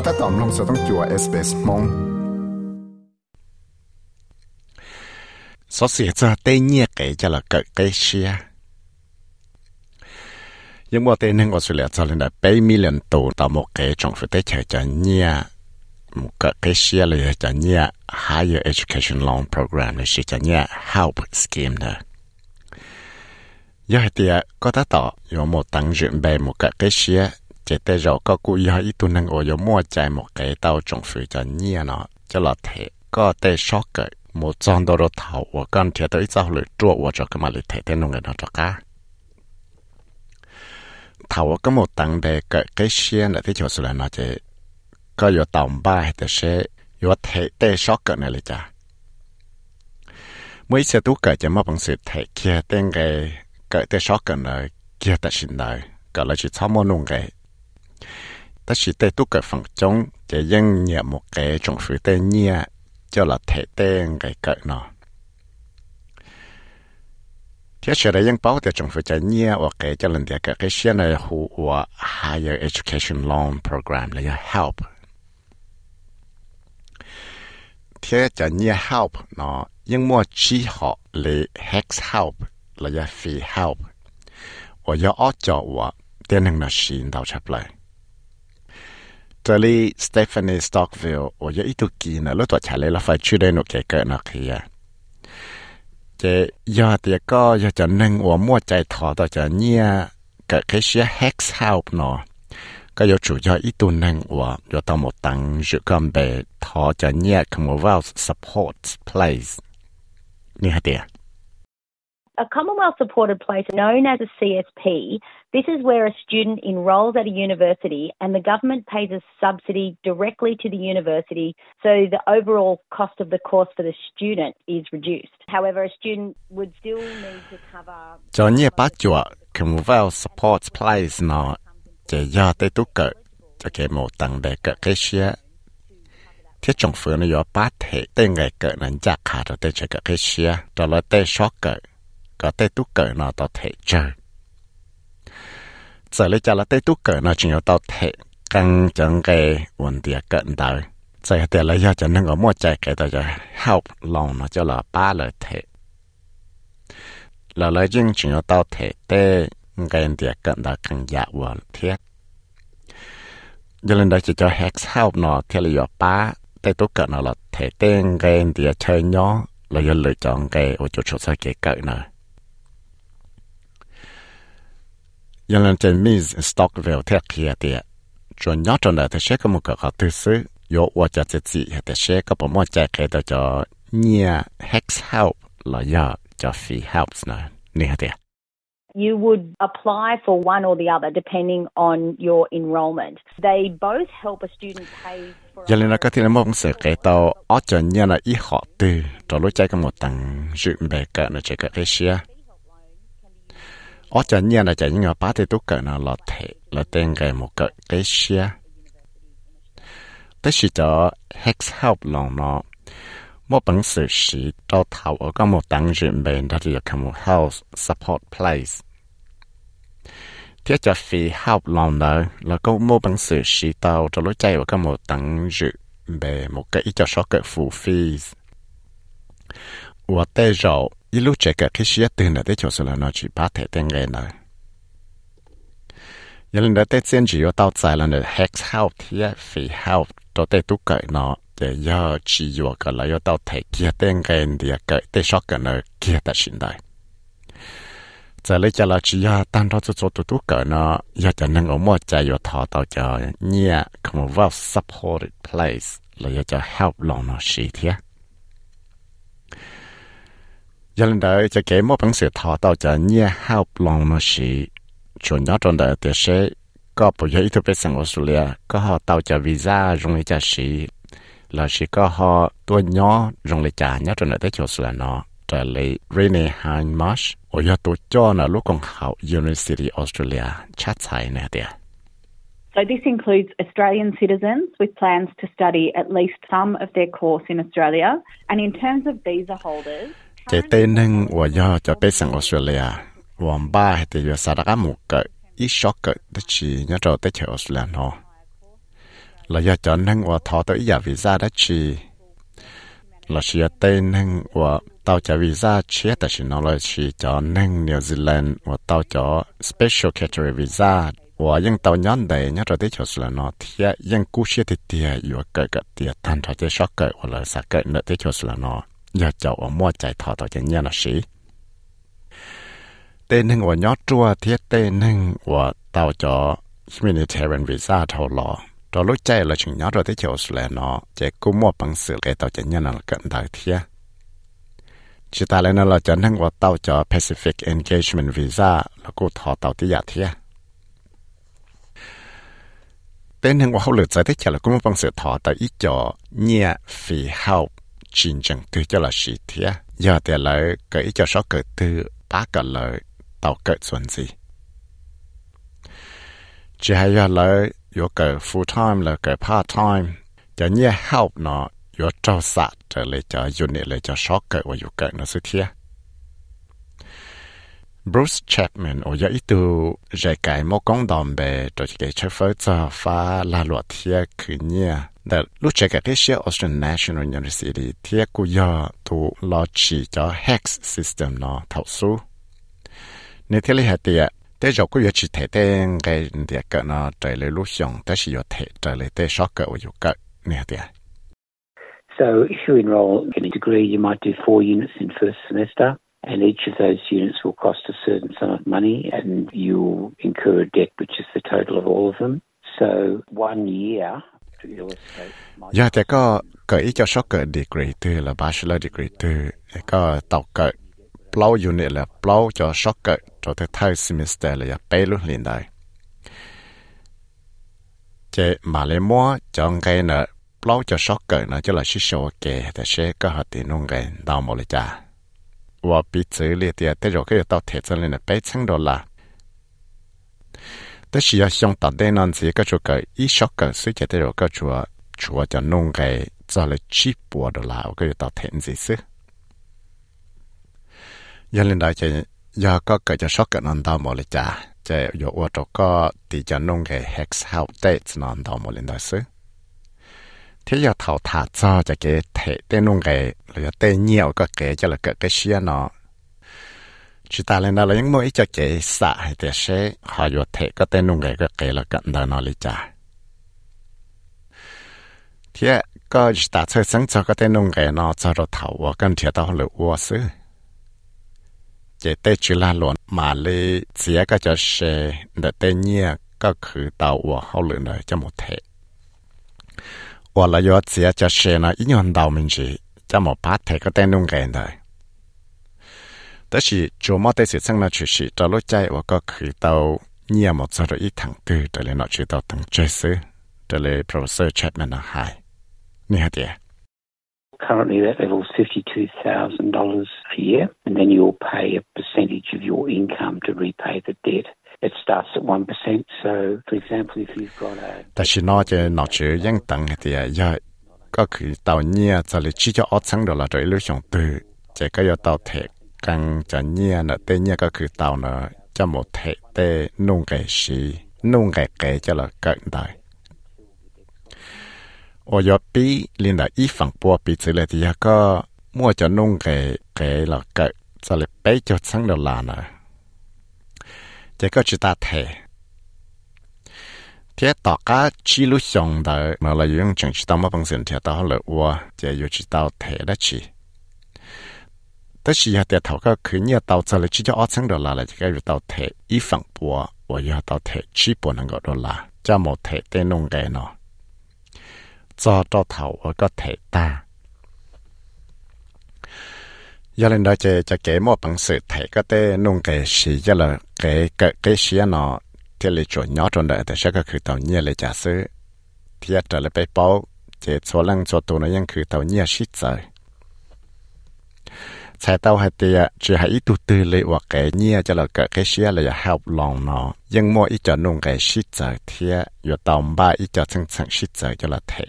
ก็ถ้าตอมลงสต้องจัวเอสเปสมงสเสียจะเต้เงียกเกจะละเกิดเกเชียยังว่าเต้นงอสุเลียจะเลยนะไปมิเลนตูตามกเกจงฟุเตเชจะเงียมุกเกเชียเลยจะเงีย Higher Education Loan Program เลยจะเงีย Help Scheme นะยอดเตียก็ถ้าต่อยมหมดตังจุนไปมุกเกเชีย chế tế rồi có cụ yếu ít tu năng ở mua chạy một cái tàu trồng phơi cho nhia nó cho là thế có tế sót cái một trong đó rồi thảo và con thiệt tới sau lưỡi chua và cho cái mà lưỡi thế nông người nó cho cá thảo có một tầng đề cái cái xe là thế chỗ sửa nó chế có yếu tàu ba hay tế xe yếu thế tế sót cái này là chả mỗi xe tu cái chỉ mà bằng sự thế kia tên cái cái tế sót cái này kia ta xin này cái là chỉ tham mưu nông cái ta chỉ tay tu cái phòng chống để dân nhẹ một cái trong phía tê nhẹ cho là thể tên cái cỡ nó. Thế sẽ là những bảo để trong phía chạy nhẹ và cái cho lần cái cái xe này hụ và higher education loan program là help. Thế cho nhẹ help nó nhưng mua chi họ là hex help là free help. Và do ở chỗ và tiền năng là xin đào chấp lại. 这里 Stephanie Stockville 我有一度记呢，路多查来了，快去的那个个那去啊。这要的个要จะนึง我莫ใจถอต่อจะเนี่ย个cái些 hex help เนาะก็有主要一度นึง我要到某当就干呗ถอจะเนี่ย Commonwealth support place 你还点 A Commonwealth supported place known as a CSP, this is where a student enrolls at a university and the government pays a subsidy directly to the university so the overall cost of the course for the student is reduced. However, a student would still need to cover. Cho nhẹ bát chùa, Commonwealth support place nó chỉ do tới tú cỡ cho cái một tầng để cỡ cái xe thiết trong phương nó có bát thể tên ngày cỡ nắn chắc khá cho tên cho cỡ cái xe đó là tên sót cỡ có tê tú cỡ nó tao thể chơi giờ lấy cho là tê tú cỡ nó chỉ có tao thể căng chẳng cái vấn đề cận đời. Giờ thì lấy cho cho nên có mua chạy cái tao cho help lòng nó cho là ba lời thể. Là lấy riêng chỉ có tao thể tê cái vấn đề cận đời căng dạ vấn thiết. Giờ lên đây chỉ cho hex help nó thì là ba tê tú cỡ nó là thể tên cái vấn đề chơi nhỏ là do lựa chọn cái ô chỗ chỗ sai cái cỡ nào này giờ lần trên Miss Stockville theo kia thì chuẩn nhớ trong đời thì sẽ có một cái họ tư sứ yo wa cha chỉ chỉ thì sẽ có một món trái cái đó cho nia hex help là ya cho free helps nè nè hả You would apply for one or the other depending on your enrollment. They both help a student pay for. Giờ lên cái thì nó mong sẽ cái tàu ở trên nhà là ít họ từ cho lúc chạy cái một tầng dự bề cỡ nó chạy cái xe ở chân nhiên là chân nhiên ba thì tôi cỡ nó là thể là tên cái một cỡ cái xe tất sự cho hex help lòng nó một bằng sự sĩ đào tạo ở các một tăng dựng bên đó thì là một health support place thiết cho phi help lòng đó là có một bằng sự sĩ đào cho lối chạy ở các một tăng dựng về một cái cho số cỡ phụ phí và tê rộng 一路这个开始等了的就是了，那去把台等个呢。有人在坚持要到在了呢，hex help 贴 free help 都得都改呢，也要只有个了要到台kia等个的个得少个呢 kia 的现代。在里家了只要单到做做都都改呢，要จะ能够么在要讨到叫 near Commonwealth supported place 了要叫 help long 呢是贴。 giờ lên đời จะเก็บมั่งเสือทอต่อจะเนี่ยห้าวลองมาสีชวนย้อนจนเดเตเชก็ปุยอิทุเป็นสังออสเตรเลียก็หอต่อจะวีซ่ารงเลยจะสีแล้วสีก็หอตัวย้อนรงเลยจะย้อนจนเดเตเชอสเตรเลียเนาะแต่เลยเรเนฮานมาร์ชโอ้ยตัวจ้อนะลูกของเขา University Australia ชัดใจเนี่ยเดีย So, this includes Australian citizens with plans to study at least some of their course in Australia. And in terms of visa holders, เจเต้นึงวัวยอจะไปสังออสเตรเลียวอมบ้าเตยสารกมุกเกอีช็อกเกตชีนยเราเตเชออสเตรเลียนอเราอยากจะนั่งว่าทอตัวอยากวีซ่าได้ชีเราเชียเต้นึงว่าเตาจะวีซ่าเชียแต่ชินเราชีจอนั่งนิวซีแลนด์ว่าเตาจอ special category visa ว่ายังเตาย้อนใดเนี่ยเราได้เชออสเตรเลียนอเทียยังกู้เชียติเตียอยู่เกิดกับเตียทันทอจะช็อกเกิดว่าเราสักเกิดเนตเชออสเตรเลียนอ giờ cháu ở mua chạy thọ tao cho nhớ là sĩ. Tên năng của nhớ chua thiết tên năng của tàu cho humanitarian visa thầu lọ cho lúc chạy là chừng nhớ rồi tới chỗ là nó chạy cú mua bằng sự cái tàu cho nhớ là cận đại thiết chỉ ta lên là cho năng của tàu cho Pacific Engagement Visa là cô thọ tàu tí giả thiết tên năng của hậu lực giải thích là cũng bằng sự thọ tàu ít cho nhẹ phi hậu chín chẳng tư cho là sĩ thế giờ thì lợi cởi cho số cởi tư bá cả lợi tàu cởi xuân gì. Chỉ hay giờ lợi yo cởi full time là cởi part time, cho nhé help nó yo trâu sạ trở lại cho unit lại cho số cởi và yo cởi nó sự thế Bruce Chapman ở dưới tu giải cái một công đồng về cho cái chế phơi cho phá là luật thiệt khứ nhia. that National University hex system số So if you enroll in a degree, you might do four units in first semester, and each of those units will cost a certain sum of money, and you'll incur a debt which is the total of all of them. So one year to illustrate. Yeah, thì có cái cho số cái degree từ là bachelor degree từ có tàu cái plow unit là plow cho số cái cho tới third semester là bay luôn liền đây. Chế mà lấy mua chọn cái nợ lâu cho sót cỡ nó cho là sĩ số แต่ sẽ có họ tiền nông cái đào một lời cha và bị xử lý thì tới rồi cái tao thể cho nên là bảy trăm đô la tới khi xong tạo đến non gì cái chỗ cái ít sót cỡ suy cho tới rồi cái chỗ chỗ cho nông cái cho là chỉ bộ đô la cái tao thể gì chứ giờ lên đây thì giờ có cái cho sót cỡ non đào một lời cha chỉ có ở chỗ có thì cho nông cái hex help dates non đào một lần đó chứ thế giờ thảo thả cho cho cái thể tên nông cái là tên nhiều cái cái cho là cái cái xia nó chỉ ta lên đó là những mũi cho chế xạ hay thế sẽ họ vô thể có tên nung cái cái cái là cận đời nó lý trả thế có chỉ ta chơi sáng cho có tên nung cái nó cho nó thảo và cần thiệt đó lựa vua xứ chế tê chỉ là luận mà lý chỉ có cho sẽ để tên nhia có khử tàu và hậu lựa đời cho một thể và là do chỉ cho sẽ nó ít nhon đầu mình chỉ cho một phát thể có tên nung cái này. 但是做么的事情呢，就是到了在我个去到你也冇做到一堂课，这里呢知道等这事，这里 Professor Chapman 呢还，你好点。 Currently, that level is $52,000 a year, and then you'll pay a percentage of your income to repay the debt. It starts at 1%. So, for example, if you've got a... 但是呢，就拿住应等的要ก็คือเตาเนี่ยจะเลยชี้จะอดสังดอลลาร์โดยลูกชงตือจะก็要เตาเทกั càng chả nhia nè tê nhia cái cứ tàu nè cho một thể tê nung cái gì nung cái cái cho là cận đại ở giờ bị liên là ít phẳng bùa bị chỉ là thì có mua cho nung cái cái là cận, cho là bé cho sáng đầu là nè chỉ có chỉ ta cá chỉ lúc xong đời mà là những chuyện chỉ tao mà bằng tiền thì tao lỡ qua chỉ yêu chỉ tao đó chỉ 但是要在头个去年到这里，直接二层的啦了，这个入到台一分波，我要到台七波能够的啦，这么台得弄个呢，做到头我个台大。giờ lên đó chơi chơi cái mua bằng sự thấy cái tên nung cái gì giờ là cái cái cái gì nó thì lấy chỗ nhỏ trong đời thì sẽ có khử tàu nhia lấy trả sư thì trở lại bay bao chơi số lần số tù nó vẫn khử tàu nhia shit rồi sai tao hay thì à, chỉ hay ít tụt từ hoặc cái nhia cho là cái cái xe là help lòng nó nhưng mà ít cho nông cái shit giờ thì giờ tao ba ít cho chân chân shit giờ cho là thế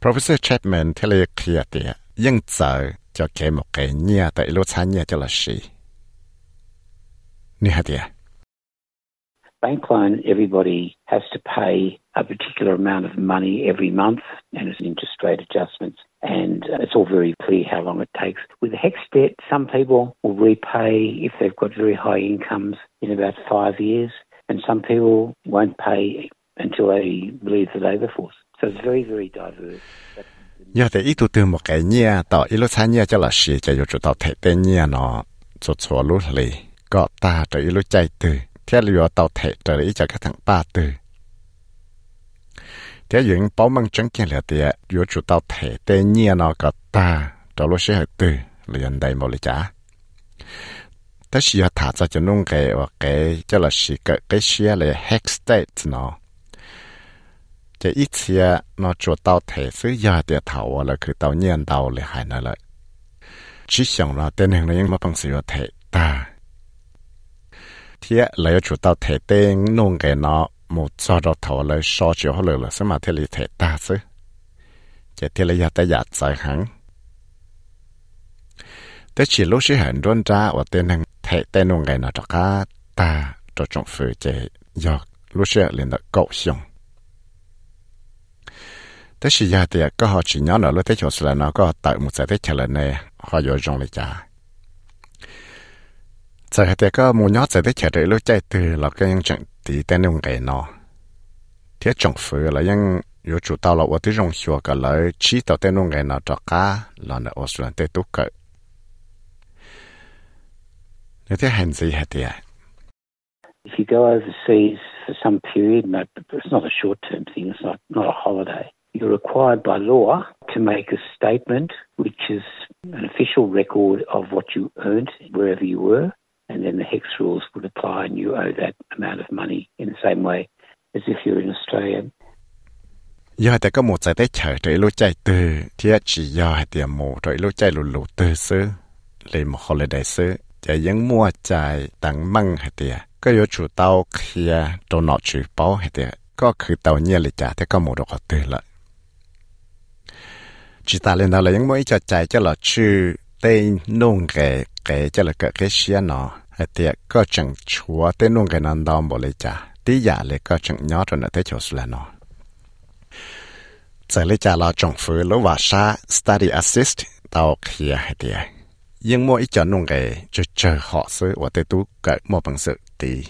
Professor Chapman thì là kia thì à, nhưng giờ cho cái một cái nhia tại lối xa nhia cho là gì? Nhi hả? Bank loan, everybody has to pay a particular amount of money every month, and it's interest rate adjustments, and uh, it's all very clear how long it takes. With HEX debt, some people will repay if they've got very high incomes in about five years, and some people won't pay until they leave the labour force. So it's very, very diverse. cho là lì theo lùa tàu thể trở lý cho các thằng ba từ. Thế những báo măng chẳng là tìa, dù chủ tàu thể tê nhia nó có ta, đó lúc sẽ hợp từ, liền đầy một lý trả. Thế xì cho cho nung kề và kề là xì cái cái xìa là hex state nó. Thế ít xìa nó chủ tàu thể xứ giờ tìa thảo là cứ tàu nhiên tàu là hại nó lợi. Chỉ xong là tên hình này mà bằng sự thể ta thế lấy chủ tao thể tên nông cái nó một cho đó thầu lấy so chiếu họ lừa là xem mà thế lý thể ta chứ chỉ thế lấy ta giả giải hẳn thế chỉ lúc sẽ hẳn đôn ra và tên hàng thể tên nông cái nó cho cả ta cho trong phủ chỉ do lúc sẽ lên được cậu xong thế chỉ giả thì có họ chỉ nhớ nó lúc thế chỗ là nó có tạo một giải thích trả lời này họ dội trong lại trả giờ hạt cái mua nhót giờ đấy chả để lúc chạy từ là cái những chuyện thì tên ông cái nó thế trọng phứ là những yếu chủ tao là ở tới rong xua cả lời chỉ tao tên ông cái nó cho cá là nó ở xuống tới túc cỡ nếu thế hành gì hạt thì à If you go overseas for some period, no, it's not a short-term thing. It's not not a holiday. You're required by law to make a statement, which is an official record of what you earned wherever you were and then the HEX rules would apply, and you owe that amount of money in the same way as if you're in Australia. giờ thì có một giải tới lúc chạy từ thì chỉ giờ thì một chạy lù lù từ xứ lấy một holiday xứ giờ vẫn mua chạy tặng măng hay thì có yếu chủ tàu kia đồ nọ chủ báo hay thì có khử tàu nhẹ lại trả thì có một đồ từ lại chỉ ta lên đó là những mỗi cho chạy cho là chữ tên nung cái cái cho là cái cái xe nó thì có chẳng chúa tên nung cái nằm đom bộ lấy cha. Tí giả lấy có chẳng nhớ rồi nó thấy chỗ là nó giờ lấy cha lo trồng phứ lúa và sa study assist tàu kia thì nhưng mỗi cho nung cái cho chờ họ xứ và tên tú cái một bằng sự tí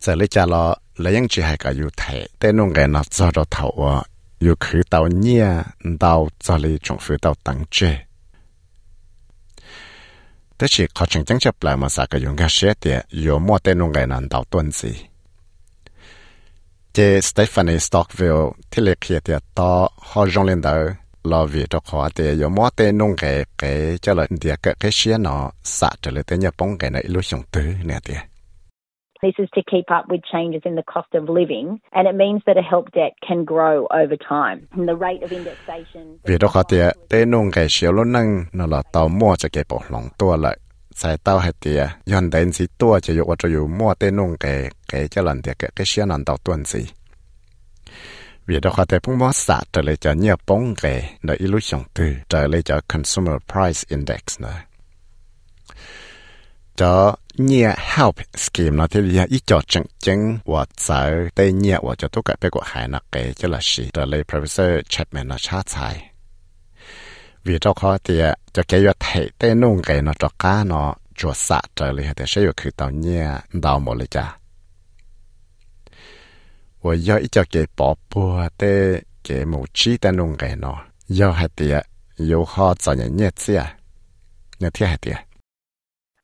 giờ lấy cha lo lấy những chuyện hay cả yêu thể tên nung cái nó do đó thầu 做到头啊，要去到呢到这里政府到等住。但是考证正出嚟嘛，啥个用嘅写啲，有冇得弄嘅难到段子。这 Stephanie Stockville ที่เล็กเขียนต่อฮอจงเลนเดอร์รอวีตัวขอแต่ยมอเตนงเกเกจะเลยเดียกเกเชียนอสัตว์เลยแต่เนี่ยป้องกันในอิลุชงตื้อเนี่ยเดีย This is to keep up with changes in the cost of living, and it means that a help debt can grow over time. And the rate of indexation. vì đó khó tiệt tế nông cái xíu lúc nâng nó là tàu mua cho cái bộ lòng tua lại sai tàu hay tiệt yon đến gì tua chỉ dụ cho dụ mua tế nông cái cái cho lần tiệt cái cái xíu nằm tàu tuần gì vì đó tiệt cũng mua sạ trở lại cho nhiều bóng cái nó ilu xong từ trở lại cho consumer price index nữa cho nhẹ help scheme nó thì là ít cho chứng chứng và giờ tê nhẹ và cho tất cả các của hải nó kể cho là gì trở lấy professor Chapman nó chát sai vì cho khó thì cho cái việc thầy tê nông cái nó cho cá nó cho sạ trở lại thì sẽ có khử tàu nhẹ đào một lấy cha và do ít cho cái bỏ bùa tê cái một chi tê nông cái nó do hay thì yêu khó cho nhẹ nhẹ chia nhẹ thiết hay thì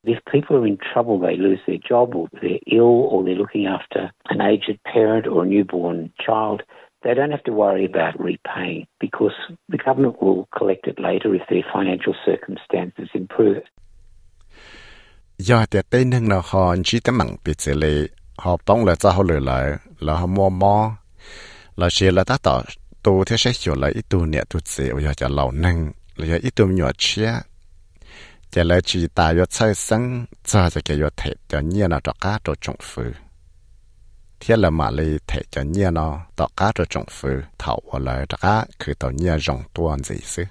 If people are in trouble, they lose their job, or they're ill, or they're looking after an aged parent or a newborn child, they don't have to worry about repaying because the government will collect it later if their financial circumstances improve. ยอดเต้นหนึ่งเราหอนชีตมังปิเจเลหอป้องเลยจะหอเลยเลยเราหอมัวมอเราเชื่อเราตัดต่อตัวที่ใช้เขียวเลยอีตัวเนี่ยตัวเสียวอยากจะเหล่านั่งเราอยากอีตัวมีหยอดเชี่ย họ chỉ tấm bằng bị xử lý họ bóng là cho họ lừa lại là họ mua mò là chỉ là ta tỏ tu theo sẽ hiểu là ít tu nhẹ tu gì ở cho lâu nâng là ít tu nhỏ chia chỉ là chỉ ta yếu chơi sinh cho cho cái yếu thể cho nhiều nó cho cá cho trồng phụ thế là mà lấy thể cho nhiều nó cho cá cho trồng phụ thảo ở lại cho cáคือตัวnhiều rong tuôn gì xứ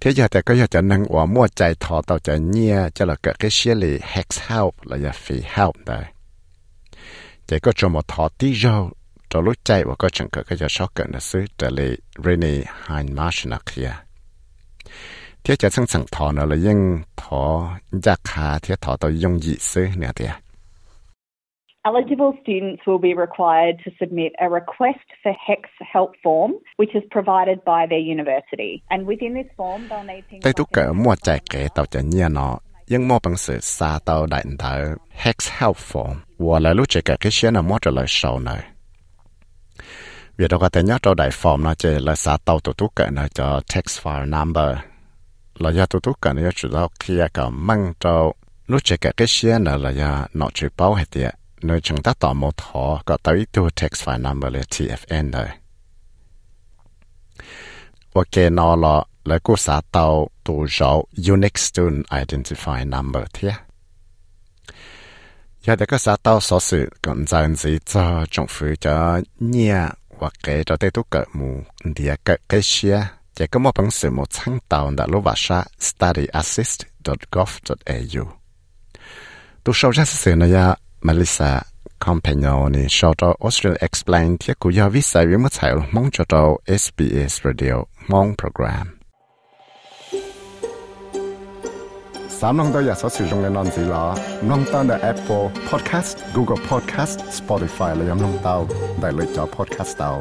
thế giờ thì có giờ cho năng của mua chạy thọ tàu chạy nhia cho là cái cái xe lì hex help là giờ phi help đây chỉ có cho một thọ tí rau cho lúc chạy và có chẳng có cái giờ sót cận là xứ trở lại Rene Hein Marshall kia thế giờ sang sang thọ nó là những thọ giá khá thế thọ tàu dùng gì xứ nè thì Eligible students will be required to submit a request for HEX help form, which is provided by their university. And within this form, they'll need things Tây tú cỡ mua chạy kể tàu chạy nhia nó, nhưng mua bằng sự xa tàu đại thở HEX help form, và là lúc chạy cái xe nào mua trở lại sau này. Vì đó có thể nhớ trâu đại form nó chỉ là xa tàu tụ tú cỡ nó cho text file number. Là do tu tú cỡ nó chủ đạo kia cả măng trâu, lúc chạy cả cái xe nào là do nó chỉ bao hết tiệt nơi chúng ta tỏ một họ có tới tu text file number là TFN rồi. Ok, nó là là cô xã tàu tu rau Unix Student Identify Number thế. Giờ để có xã tàu số sự còn dần gì cho nhẹ hoặc cái cho tới tu cỡ mù địa cỡ cái xe จะก็มอบหนังสือมดช่างเตาดัลว่าชา studyassist.gov.au ตัวชาวชาสื่อนายมาลิซาคอมเพนโนนี่ชาวตัวออสเตรเลอ Explain ที่กูยาวิสัยวิมัดใส่มองจอตัว SBS Radio มองโปรแกรมสามน้องตัวอยากสอสื่อจงในนอนสีล้อน้องตั้งแต่ Apple Podcast Google Podcast Spotify และยังน้องเตาได้เลยจอ Podcast เตา